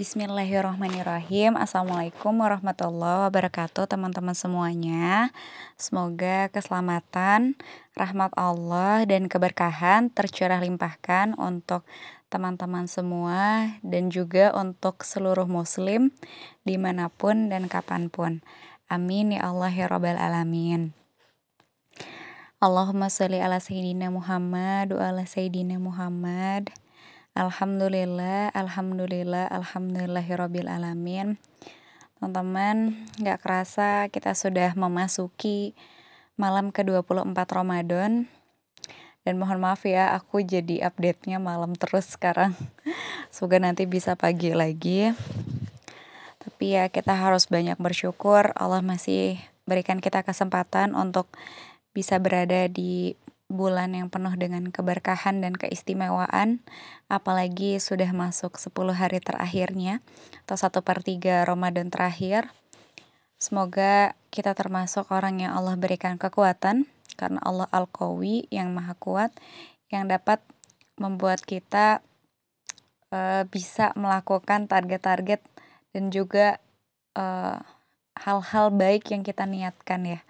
Bismillahirrahmanirrahim. Assalamualaikum warahmatullahi wabarakatuh teman-teman semuanya. Semoga keselamatan, rahmat Allah, dan keberkahan tercurah limpahkan untuk teman-teman semua Dan juga untuk seluruh muslim di mana pun dan kapan pun. Amin ya Allah ya Rabbal Alamin. Allahumma salli ala Sayyidina Muhammad wa ala Sayyidina Muhammad Alhamdulillah, Alhamdulillah, Alhamdulillahirabbil alamin. Teman-teman, gak kerasa kita sudah memasuki malam ke-24 Ramadan. Dan mohon maaf ya, aku jadi update-nya malam terus sekarang. Semoga nanti bisa pagi lagi. Tapi ya kita harus banyak bersyukur Allah masih berikan kita kesempatan untuk bisa berada di bulan yang penuh dengan keberkahan dan keistimewaan, apalagi sudah masuk 10 hari terakhirnya, atau satu per 3 Ramadan terakhir. Semoga kita termasuk orang yang Allah berikan kekuatan, karena Allah Al-Qawi yang maha kuat, yang dapat membuat kita uh, bisa melakukan target-target dan juga eh, hal-hal uh, baik yang kita niatkan ya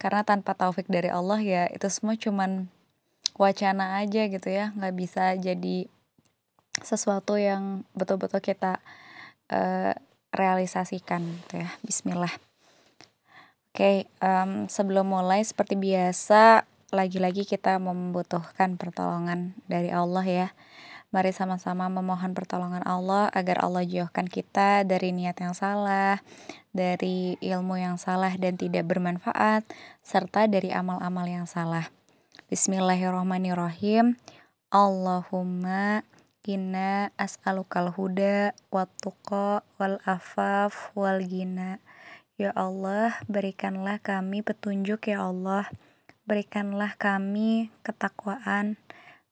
karena tanpa taufik dari Allah ya itu semua cuman wacana aja gitu ya. Nggak bisa jadi sesuatu yang betul-betul kita uh, realisasikan gitu ya. Bismillah. Oke okay, um, sebelum mulai seperti biasa lagi-lagi kita membutuhkan pertolongan dari Allah ya Mari sama-sama memohon pertolongan Allah agar Allah jauhkan kita dari niat yang salah, dari ilmu yang salah dan tidak bermanfaat, serta dari amal-amal yang salah. Bismillahirrahmanirrahim. Allahumma inna as'alukal huda wa tuqa wal afaf wal gina. Ya Allah, berikanlah kami petunjuk ya Allah. Berikanlah kami ketakwaan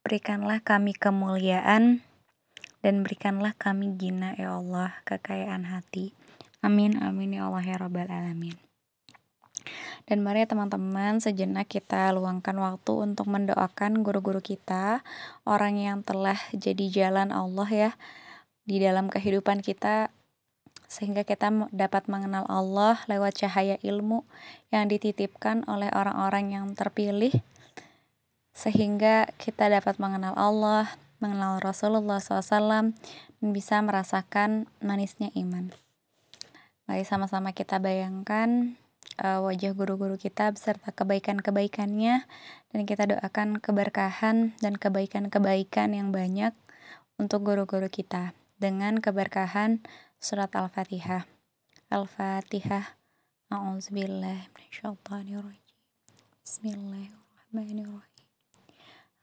Berikanlah kami kemuliaan dan berikanlah kami gina ya Allah, kekayaan hati. Amin amin ya Allah ya rabbal alamin. Dan mari ya teman-teman sejenak kita luangkan waktu untuk mendoakan guru-guru kita, orang yang telah jadi jalan Allah ya di dalam kehidupan kita sehingga kita dapat mengenal Allah lewat cahaya ilmu yang dititipkan oleh orang-orang yang terpilih sehingga kita dapat mengenal Allah, mengenal Rasulullah SAW, dan bisa merasakan manisnya iman. Mari sama-sama kita bayangkan uh, wajah guru-guru kita beserta kebaikan-kebaikannya, dan kita doakan keberkahan dan kebaikan-kebaikan yang banyak untuk guru-guru kita dengan keberkahan surat Al-Fatihah. Al-Fatihah. A'udzubillahi Bismillahirrahmanirrahim.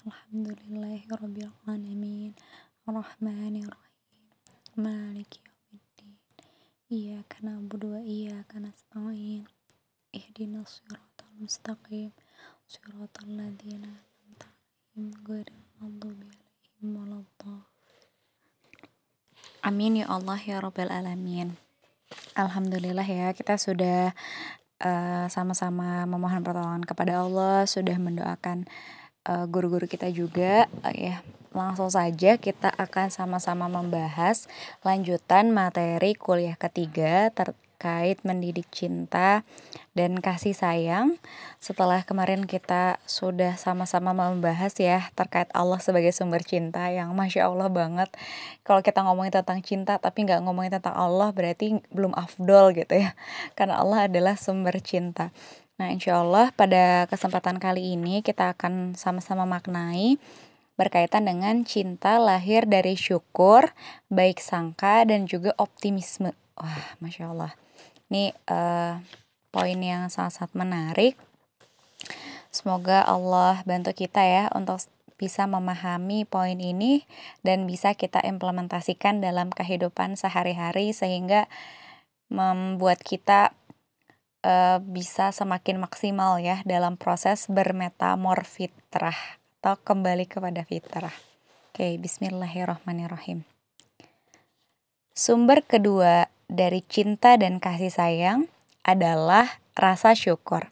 Alhamdulillahirabbil alamin arrahmanir rahim maliki yaumiddin. Iyyaka na'budu wa iyyaka nasta'in. Ihdinas siratal mustaqim. Siratal ladzina an'amta 'alaihim ghairil 'alaihim waladdallin. Amin ya Allah ya Rabbal Alamin. Alhamdulillah ya kita sudah uh, sama-sama memohon pertolongan kepada Allah Sudah mendoakan Eh, guru-guru uh, kita juga uh, ya langsung saja kita akan sama-sama membahas lanjutan materi kuliah ketiga terkait mendidik cinta dan kasih sayang. Setelah kemarin kita sudah sama-sama membahas ya terkait Allah sebagai sumber cinta yang masya Allah banget. Kalau kita ngomongin tentang cinta tapi nggak ngomongin tentang Allah berarti belum afdol gitu ya. Karena Allah adalah sumber cinta. Nah, insya Allah pada kesempatan kali ini kita akan sama-sama maknai berkaitan dengan cinta lahir dari syukur, baik sangka, dan juga optimisme. Wah, Masya Allah. Ini uh, poin yang sangat-sangat menarik. Semoga Allah bantu kita ya untuk bisa memahami poin ini dan bisa kita implementasikan dalam kehidupan sehari-hari sehingga membuat kita uh, bisa semakin maksimal ya dalam proses bermetamorfitrah atau kembali kepada fitrah. Oke, bismillahirrahmanirrahim. Sumber kedua dari cinta dan kasih sayang adalah rasa syukur.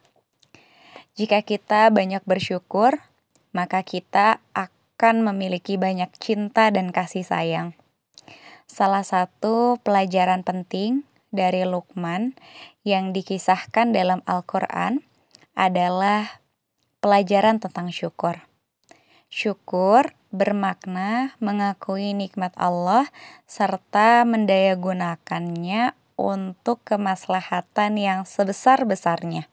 Jika kita banyak bersyukur, maka kita akan memiliki banyak cinta dan kasih sayang. salah satu pelajaran penting dari Luqman yang dikisahkan dalam Al-Quran adalah pelajaran tentang syukur. Syukur bermakna mengakui nikmat Allah serta mendayagunakannya untuk kemaslahatan yang sebesar-besarnya.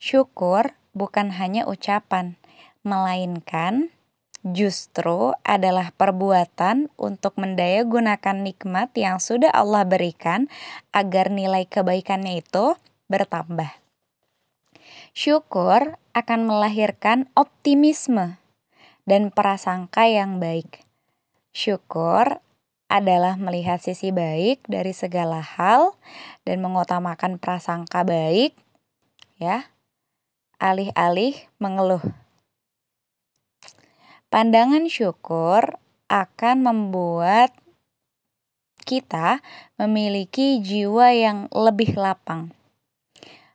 Syukur bukan hanya ucapan, melainkan justru adalah perbuatan untuk mendaya gunakan nikmat yang sudah Allah berikan agar nilai kebaikannya itu bertambah. Syukur akan melahirkan optimisme dan prasangka yang baik. Syukur adalah melihat sisi baik dari segala hal dan mengutamakan prasangka baik, ya, alih-alih mengeluh. Pandangan syukur akan membuat kita memiliki jiwa yang lebih lapang,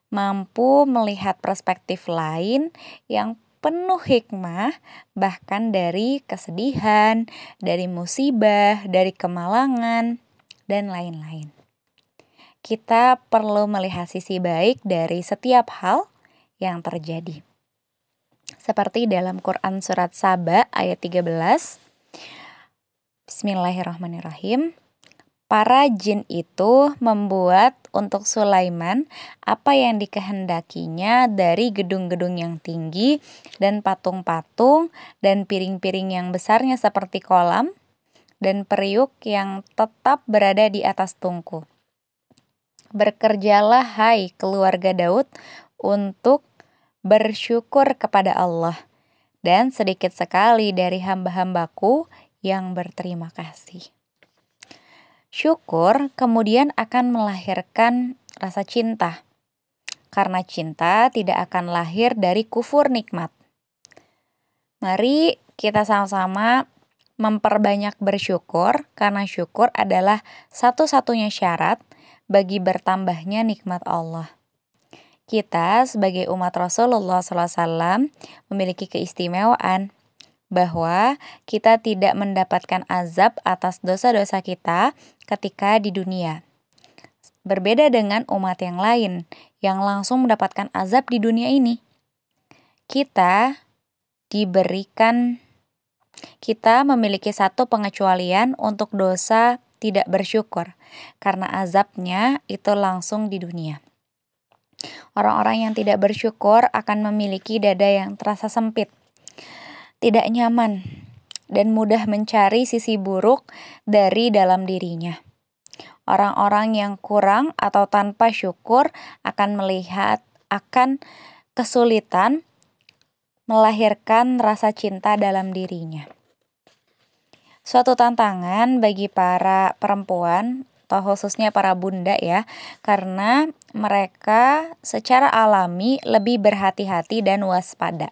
mampu melihat perspektif lain yang penuh hikmah, bahkan dari kesedihan, dari musibah, dari kemalangan, dan lain-lain. Kita perlu melihat sisi baik dari setiap hal yang terjadi. Seperti dalam Quran Surat Saba ayat 13. Bismillahirrahmanirrahim. Para jin itu membuat untuk Sulaiman apa yang dikehendakinya dari gedung-gedung yang tinggi dan patung-patung dan piring-piring yang besarnya seperti kolam dan periuk yang tetap berada di atas tungku. Berkerjalah hai keluarga Daud untuk bersyukur kepada Allah, dan sedikit sekali dari hamba-hambaku yang berterima kasih. Syukur kemudian akan melahirkan rasa cinta, karena cinta tidak akan lahir dari kufur nikmat. Mari kita sama-sama memperbanyak bersyukur, karena syukur adalah satu-satunya syarat bagi bertambahnya nikmat Allah kita sebagai umat Rasulullah SAW memiliki keistimewaan bahwa kita tidak mendapatkan azab atas dosa-dosa kita ketika di dunia. Berbeda dengan umat yang lain yang langsung mendapatkan azab di dunia ini. Kita diberikan kita memiliki satu pengecualian untuk dosa tidak bersyukur karena azabnya itu langsung di dunia. Orang-orang yang tidak bersyukur akan memiliki dada yang terasa sempit, tidak nyaman, dan mudah mencari sisi buruk dari dalam dirinya. Orang-orang yang kurang atau tanpa syukur akan melihat akan kesulitan melahirkan rasa cinta dalam dirinya. Suatu tantangan bagi para perempuan atau khususnya para bunda ya, karena mereka secara alami lebih berhati-hati dan waspada.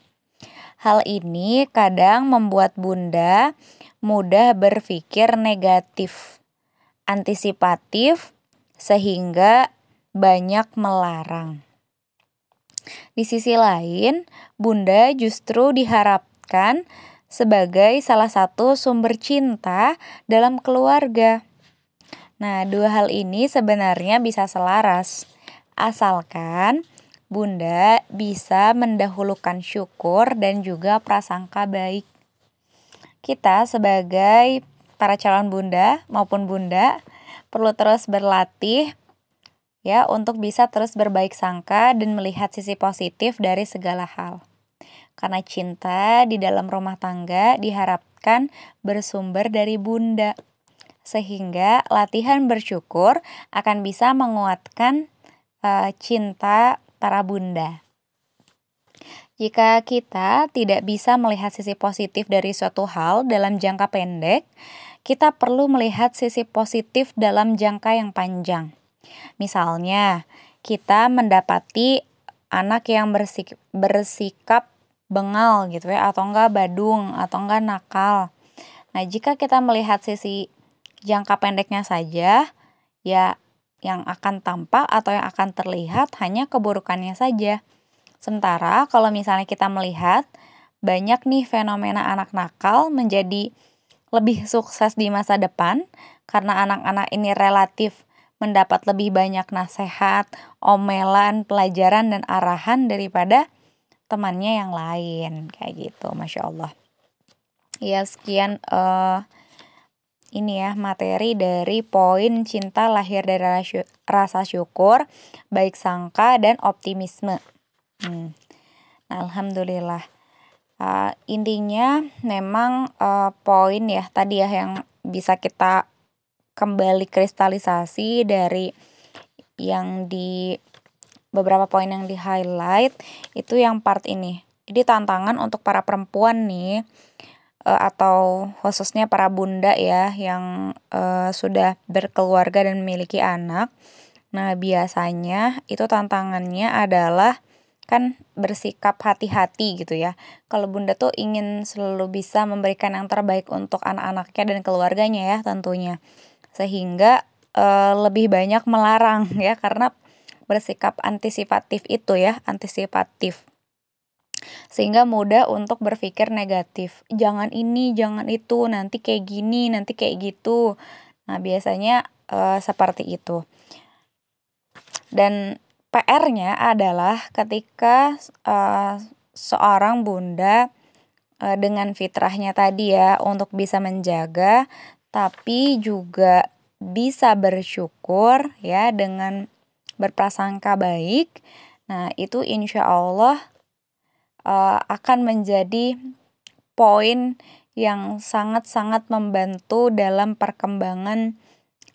Hal ini kadang membuat bunda mudah berpikir negatif, antisipatif, sehingga banyak melarang. Di sisi lain, bunda justru diharapkan sebagai salah satu sumber cinta dalam keluarga. Nah, dua hal ini sebenarnya bisa selaras, asalkan Bunda bisa mendahulukan syukur dan juga prasangka baik. Kita sebagai para calon bunda maupun bunda perlu terus berlatih ya untuk bisa terus berbaik sangka dan melihat sisi positif dari segala hal. Karena cinta di dalam rumah tangga diharapkan bersumber dari bunda sehingga latihan bersyukur akan bisa menguatkan uh, cinta para bunda. Jika kita tidak bisa melihat sisi positif dari suatu hal dalam jangka pendek, kita perlu melihat sisi positif dalam jangka yang panjang. Misalnya, kita mendapati anak yang bersik bersikap bengal gitu ya atau enggak badung atau enggak nakal. Nah, jika kita melihat sisi jangka pendeknya saja, ya yang akan tampak atau yang akan terlihat hanya keburukannya saja. Sementara kalau misalnya kita melihat banyak nih fenomena anak nakal menjadi lebih sukses di masa depan karena anak-anak ini relatif mendapat lebih banyak nasihat, omelan, pelajaran dan arahan daripada temannya yang lain kayak gitu, masya Allah. Ya sekian uh, ini ya materi dari poin cinta lahir dari rasa syukur, baik sangka dan optimisme. Hmm. Alhamdulillah. Uh, intinya memang uh, poin ya tadi ya yang bisa kita kembali kristalisasi dari yang di beberapa poin yang di highlight itu yang part ini. Jadi tantangan untuk para perempuan nih atau khususnya para bunda ya yang uh, sudah berkeluarga dan memiliki anak. Nah, biasanya itu tantangannya adalah kan bersikap hati-hati gitu ya. Kalau bunda tuh ingin selalu bisa memberikan yang terbaik untuk anak-anaknya dan keluarganya ya tentunya. Sehingga uh, lebih banyak melarang ya karena bersikap antisipatif itu ya, antisipatif sehingga mudah untuk berpikir negatif. Jangan ini, jangan itu, nanti kayak gini, nanti kayak gitu. Nah, biasanya uh, seperti itu. Dan PR-nya adalah ketika uh, seorang bunda uh, dengan fitrahnya tadi ya untuk bisa menjaga tapi juga bisa bersyukur ya dengan berprasangka baik. Nah, itu insya Allah uh, akan menjadi poin yang sangat-sangat membantu dalam perkembangan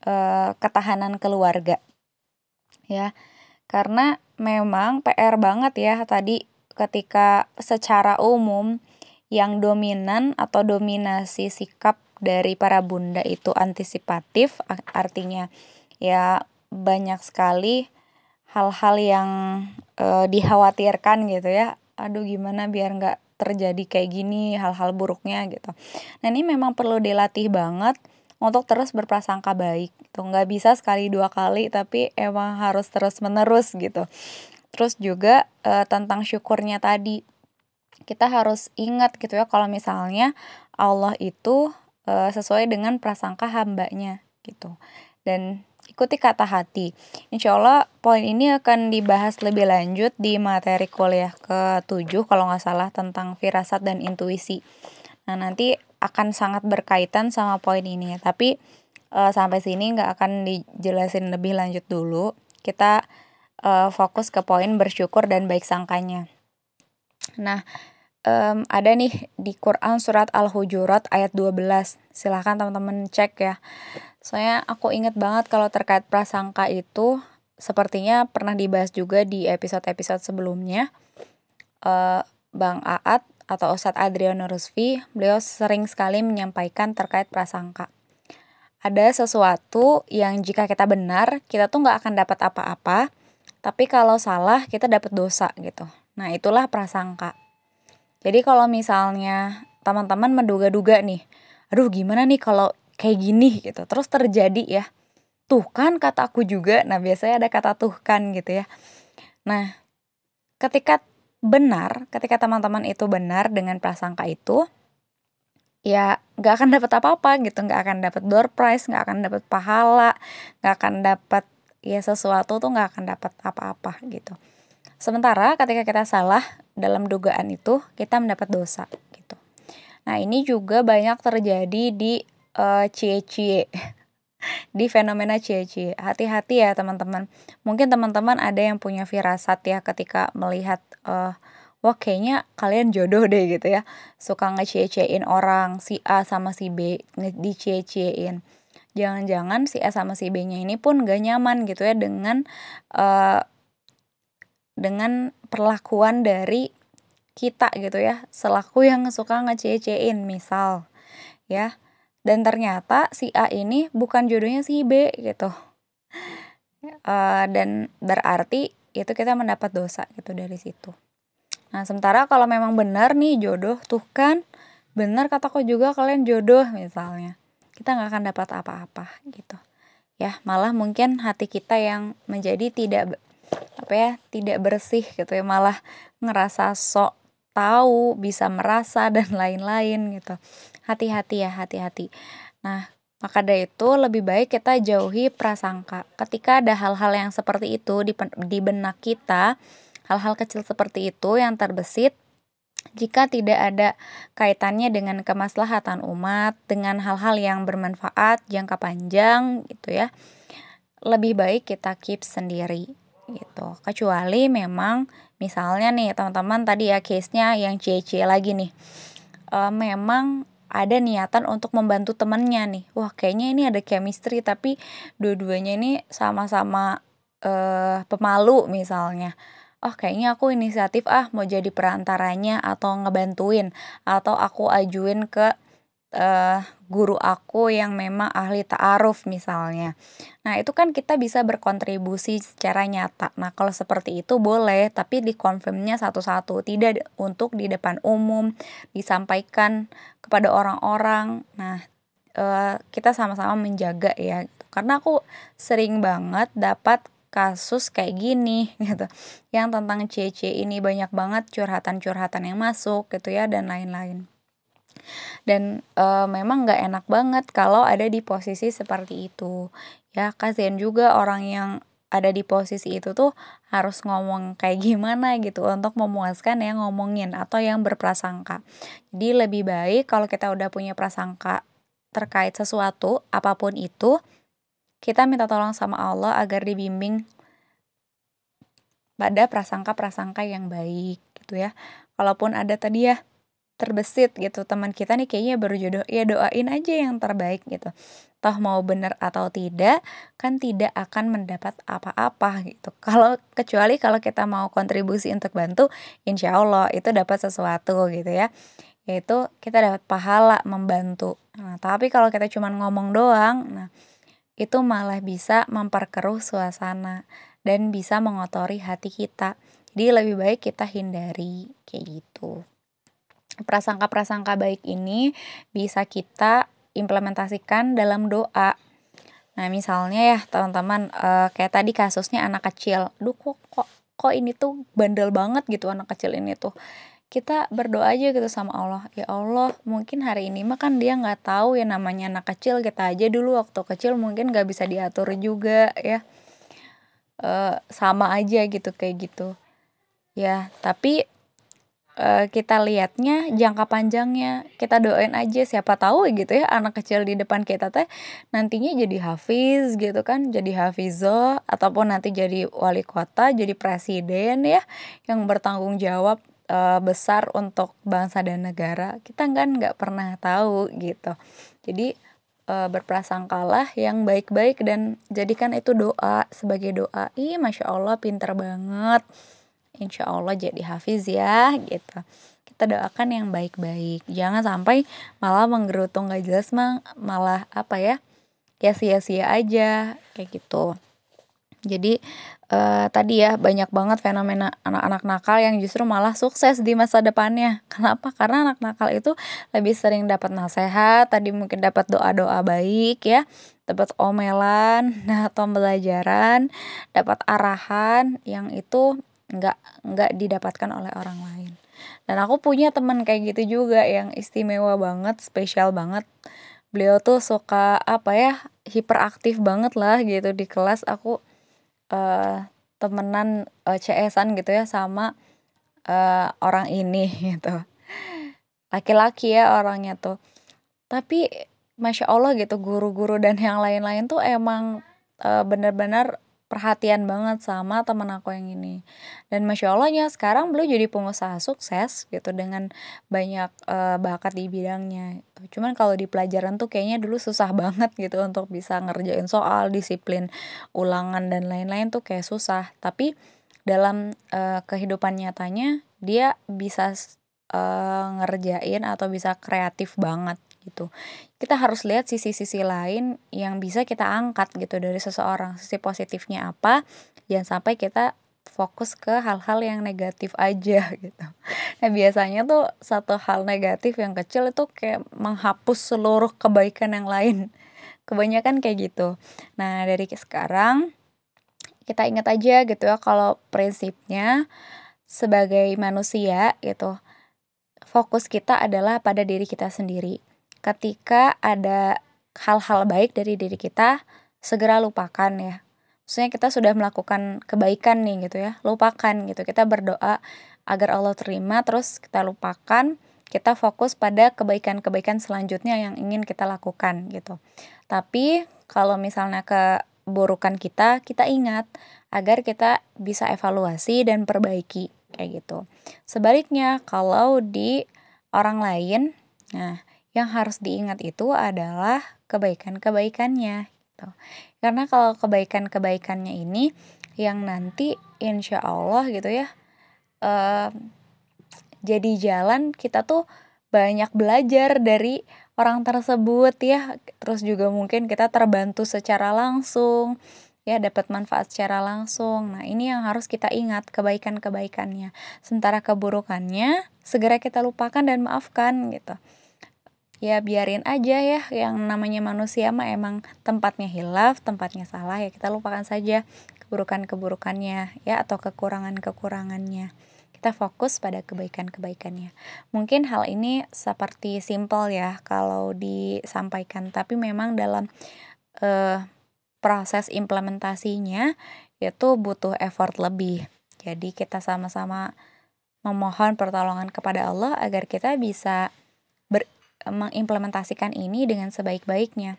uh, ketahanan keluarga. Ya. Karena memang PR banget ya tadi ketika secara umum yang dominan atau dominasi sikap dari para bunda itu antisipatif artinya ya banyak sekali hal-hal yang e, dikhawatirkan gitu ya aduh gimana biar nggak terjadi kayak gini hal-hal buruknya gitu. Nah ini memang perlu dilatih banget untuk terus berprasangka baik gitu. Nggak bisa sekali dua kali tapi emang harus terus menerus gitu. Terus juga e, tentang syukurnya tadi kita harus ingat gitu ya kalau misalnya Allah itu e, sesuai dengan prasangka hambanya gitu. Dan ikuti kata hati. Insya Allah poin ini akan dibahas lebih lanjut di materi kuliah ke-7 kalau nggak salah tentang firasat dan intuisi. Nah nanti akan sangat berkaitan sama poin ini. Tapi uh, sampai sini nggak akan dijelasin lebih lanjut dulu. Kita uh, fokus ke poin bersyukur dan baik sangkanya. Nah, um, ada nih di Quran surat Al-Hujurat ayat 12. Silahkan teman-teman cek ya. Soalnya aku inget banget kalau terkait prasangka itu sepertinya pernah dibahas juga di episode-episode sebelumnya. Uh, Bang Aat atau Ustadz Adriano Rusfi, beliau sering sekali menyampaikan terkait prasangka. Ada sesuatu yang jika kita benar, kita tuh nggak akan dapat apa-apa, tapi kalau salah kita dapat dosa gitu. Nah itulah prasangka. Jadi kalau misalnya teman-teman menduga-duga nih, aduh gimana nih kalau kayak gini gitu. Terus terjadi ya tuh kan kata aku juga. Nah biasanya ada kata tuh kan gitu ya. Nah ketika benar ketika teman-teman itu benar dengan prasangka itu ya nggak akan dapat apa-apa gitu. Nggak akan dapat door prize nggak akan dapat pahala nggak akan dapat ya sesuatu tuh nggak akan dapat apa-apa gitu. Sementara ketika kita salah dalam dugaan itu kita mendapat dosa gitu. Nah ini juga banyak terjadi di uh, cie-cie di fenomena cie-cie. Hati-hati ya teman-teman. Mungkin teman-teman ada yang punya firasat ya ketika melihat uh, wah kayaknya kalian jodoh deh gitu ya. Suka ngecie-ciein orang si A sama si B dicie-ciein. Jangan-jangan si A sama si B-nya ini pun gak nyaman gitu ya dengan uh, dengan perlakuan dari kita gitu ya selaku yang suka ngecie-ciein misal ya dan ternyata si A ini bukan jodohnya si B gitu. Uh, dan berarti itu kita mendapat dosa gitu dari situ. Nah sementara kalau memang benar nih jodoh tuh kan benar kataku juga kalian jodoh misalnya. Kita nggak akan dapat apa-apa gitu. Ya malah mungkin hati kita yang menjadi tidak apa ya tidak bersih gitu ya. Malah ngerasa sok tahu bisa merasa dan lain-lain gitu hati-hati ya hati-hati nah Maka dari itu lebih baik kita jauhi prasangka. Ketika ada hal-hal yang seperti itu di, di benak kita, hal-hal kecil seperti itu yang terbesit, jika tidak ada kaitannya dengan kemaslahatan umat, dengan hal-hal yang bermanfaat jangka panjang gitu ya, lebih baik kita keep sendiri gitu. Kecuali memang misalnya nih teman-teman tadi ya case-nya yang cie-cie lagi nih. E, memang ada niatan untuk membantu temennya nih wah kayaknya ini ada chemistry tapi dua-duanya ini sama-sama uh, pemalu misalnya oh kayaknya aku inisiatif ah mau jadi perantaranya atau ngebantuin atau aku ajuin ke uh, guru aku yang memang ahli ta'aruf misalnya. Nah, itu kan kita bisa berkontribusi secara nyata. Nah, kalau seperti itu boleh, tapi dikonfirmnya satu-satu, tidak untuk di depan umum disampaikan kepada orang-orang. Nah, uh, kita sama-sama menjaga ya. Karena aku sering banget dapat kasus kayak gini gitu. Yang tentang CC ini banyak banget curhatan-curhatan yang masuk gitu ya dan lain-lain dan e, memang nggak enak banget kalau ada di posisi seperti itu ya kasihan juga orang yang ada di posisi itu tuh harus ngomong kayak gimana gitu untuk memuaskan yang ngomongin atau yang berprasangka. Jadi lebih baik kalau kita udah punya prasangka terkait sesuatu apa pun itu, kita minta tolong sama Allah agar dibimbing pada prasangka-prasangka yang baik gitu ya. Kalaupun ada tadi ya terbesit gitu. Teman kita nih kayaknya baru jodoh ya doain aja yang terbaik gitu. Toh mau bener atau tidak kan tidak akan mendapat apa-apa gitu. Kalau kecuali kalau kita mau kontribusi untuk bantu insya Allah itu dapat sesuatu gitu ya. Yaitu kita dapat pahala membantu. Nah tapi kalau kita cuma ngomong doang nah itu malah bisa memperkeruh suasana dan bisa mengotori hati kita. Jadi lebih baik kita hindari kayak gitu prasangka-prasangka baik ini bisa kita implementasikan dalam doa. Nah, misalnya ya, teman-teman, uh, kayak tadi kasusnya anak kecil. Duh, kok, kok kok ini tuh bandel banget gitu anak kecil ini tuh. Kita berdoa aja gitu sama Allah. Ya Allah, mungkin hari ini mah kan dia nggak tahu ya namanya anak kecil. Kita aja dulu waktu kecil mungkin nggak bisa diatur juga ya. Uh, sama aja gitu kayak gitu. Ya, tapi uh, kita lihatnya jangka panjangnya. Kita doain aja siapa tahu gitu ya anak kecil di depan kita teh nantinya jadi hafiz gitu kan jadi hafizo ataupun nanti jadi wali kota jadi presiden ya yang bertanggung jawab uh, besar untuk bangsa dan negara. Kita kan nggak pernah tahu gitu. Jadi uh, berprasangkalah yang baik-baik dan jadikan itu doa sebagai doa. Ih masya Allah pinter banget insya Allah jadi hafiz ya gitu kita doakan yang baik-baik jangan sampai malah menggerutu nggak jelas mah malah apa ya ya sia-sia aja kayak gitu jadi uh, tadi ya banyak banget fenomena anak-anak nakal yang justru malah sukses di masa depannya. Kenapa? Karena anak nakal itu lebih sering dapat nasihat, tadi mungkin dapat doa-doa baik ya, dapat omelan, atau pembelajaran, dapat arahan yang itu nggak nggak didapatkan oleh orang lain. Dan aku punya teman kayak gitu juga yang istimewa banget spesial banget. Beliau tuh suka apa ya hiperaktif banget lah gitu di kelas. Aku uh, temenan uh, eh, CS-an gitu ya sama uh, orang ini gitu. Laki-laki ya orangnya tuh. Tapi masya allah gitu guru-guru dan yang lain-lain tuh emang uh, bener-bener perhatian banget sama temen aku yang ini. Dan masya allahnya sekarang beliau jadi pengusaha sukses gitu dengan banyak uh, bakat di bidangnya cuman kalau di pelajaran tuh kayaknya dulu susah banget gitu untuk bisa ngerjain soal disiplin ulangan dan lain-lain tuh kayak susah. Tapi dalam uh, kehidupan nyatanya dia bisa uh, ngerjain atau bisa kreatif banget gitu. Kita harus lihat sisi-sisi lain yang bisa kita angkat gitu dari seseorang. Sisi positifnya apa? Jangan sampai kita fokus ke hal-hal yang negatif aja gitu. Nah biasanya tuh satu hal negatif yang kecil itu kayak menghapus seluruh kebaikan yang lain. Kebanyakan kayak gitu. Nah dari sekarang kita ingat aja gitu ya kalau prinsipnya sebagai manusia gitu fokus kita adalah pada diri kita sendiri ketika ada hal-hal baik dari diri kita segera lupakan ya maksudnya kita sudah melakukan kebaikan nih gitu ya lupakan gitu kita berdoa agar Allah terima terus kita lupakan kita fokus pada kebaikan-kebaikan selanjutnya yang ingin kita lakukan gitu. Tapi kalau misalnya keburukan kita, kita ingat agar kita bisa evaluasi dan perbaiki kayak gitu. Sebaliknya, kalau di orang lain, nah yang harus diingat itu adalah kebaikan-kebaikannya gitu. Karena kalau kebaikan-kebaikannya ini yang nanti insya Allah gitu ya uh, jadi jalan kita tuh banyak belajar dari orang tersebut ya. Terus juga mungkin kita terbantu secara langsung ya dapat manfaat secara langsung. Nah ini yang harus kita ingat kebaikan kebaikannya sementara keburukannya segera kita lupakan dan maafkan gitu ya biarin aja ya yang namanya manusia mah emang tempatnya hilaf tempatnya salah ya kita lupakan saja keburukan keburukannya ya atau kekurangan kekurangannya kita fokus pada kebaikan-kebaikannya. Mungkin hal ini seperti simple ya kalau disampaikan, tapi memang dalam uh, proses implementasinya itu butuh effort lebih. Jadi kita sama-sama memohon pertolongan kepada Allah agar kita bisa mengimplementasikan ini dengan sebaik-baiknya.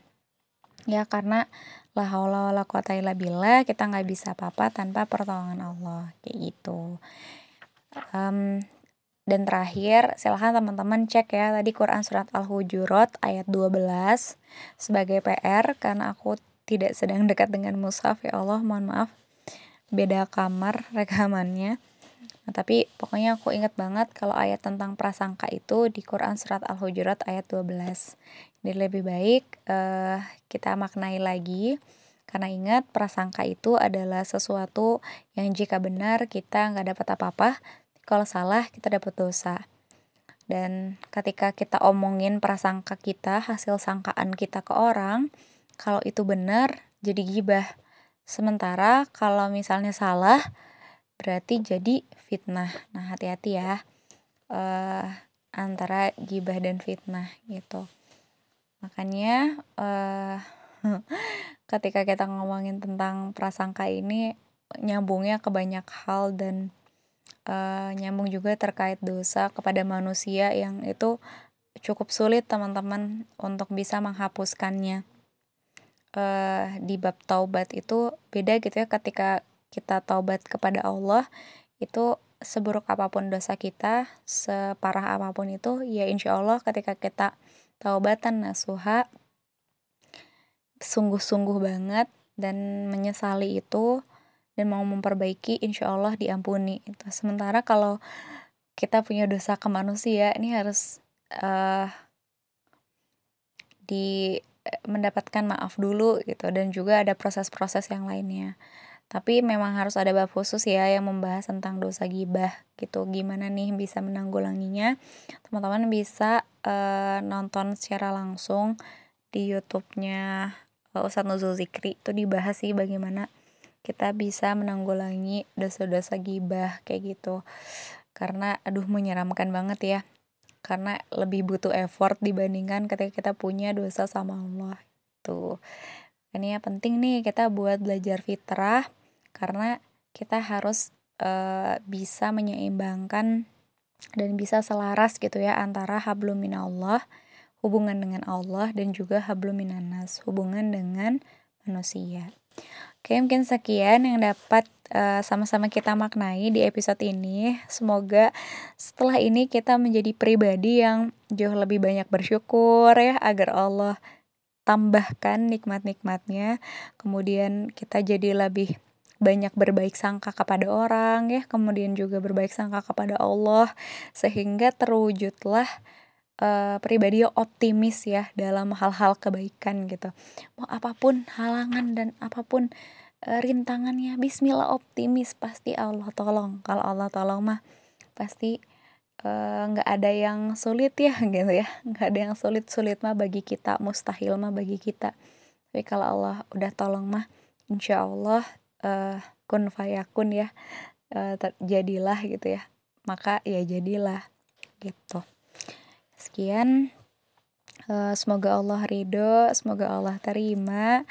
Ya karena la haula wala quwata billah kita nggak bisa apa-apa tanpa pertolongan Allah kayak gitu. Um, dan terakhir silahkan teman-teman cek ya tadi Quran surat Al-Hujurat ayat 12 sebagai PR karena aku tidak sedang dekat dengan mushaf ya Allah mohon maaf. Beda kamar rekamannya nah, tapi pokoknya aku ingat banget kalau ayat tentang prasangka itu di Quran surat Al-Hujurat ayat 12 jadi lebih baik uh, kita maknai lagi karena ingat prasangka itu adalah sesuatu yang jika benar kita nggak dapat apa-apa kalau salah kita dapat dosa. Dan ketika kita omongin prasangka kita hasil sangkaan kita ke orang kalau itu benar jadi gibah. Sementara kalau misalnya salah berarti jadi fitnah. Nah hati-hati ya uh, antara gibah dan fitnah gitu. Makanya uh, ketika kita ngomongin tentang prasangka ini nyambungnya ke banyak hal dan uh, nyambung juga terkait dosa kepada manusia yang itu cukup sulit teman-teman untuk bisa menghapuskannya. Uh, di bab taubat itu beda gitu ya ketika kita taubat kepada Allah itu seburuk apa pun dosa kita separah apa pun itu ya insya Allah ketika kita taubatan nasuha sungguh-sungguh banget dan menyesali itu dan mau memperbaiki insya Allah diampuni. Itu sementara kalau kita punya dosa ke manusia ini harus uh, di mendapatkan maaf dulu gitu dan juga ada proses-proses yang lainnya tapi memang harus ada bab khusus ya yang membahas tentang dosa gibah gitu. Gimana nih bisa menanggulanginya? Teman-teman bisa uh, nonton secara langsung di YouTube-nya uh, Ustadz Nuzul Zikri. Itu dibahas sih bagaimana kita bisa menanggulangi dosa-dosa gibah kayak gitu. Karena aduh menyeramkan banget ya. Karena lebih butuh effort dibandingkan ketika kita punya dosa sama Allah tuh ini ya penting nih kita buat belajar fitrah karena kita harus uh, bisa menyeimbangkan dan bisa selaras gitu ya antara hablum minallah hubungan dengan Allah dan juga hablum minanas hubungan dengan manusia Oke, mungkin sekian yang dapat eh, sama-sama kita maknai di episode ini. Semoga setelah ini kita menjadi pribadi yang jauh lebih banyak bersyukur ya agar Allah tambahkan nikmat-nikmatnya. Kemudian kita jadi lebih banyak berbaik sangka kepada orang ya, kemudian juga berbaik sangka kepada Allah sehingga terwujudlah uh, pribadi optimis ya dalam hal-hal kebaikan gitu. Mau apa pun halangan dan apa pun uh, rintangannya, Bismillah optimis pasti Allah tolong. Kalau Allah tolong mah pasti eh, nggak uh, ada yang sulit ya gitu ya, nggak ada yang sulit-sulit mah bagi kita, mustahil mah bagi kita. Tapi kalau Allah udah tolong mah, insya Allah uh, kun fayakun ya, uh, terjadilah gitu ya. Maka ya jadilah gitu. Sekian uh, semoga Allah ridho semoga Allah terima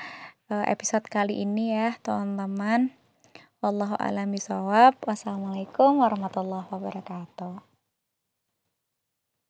uh, episode kali ini ya teman-teman Wallahu a'lam bishawab. Wassalamualaikum warahmatullahi wabarakatuh.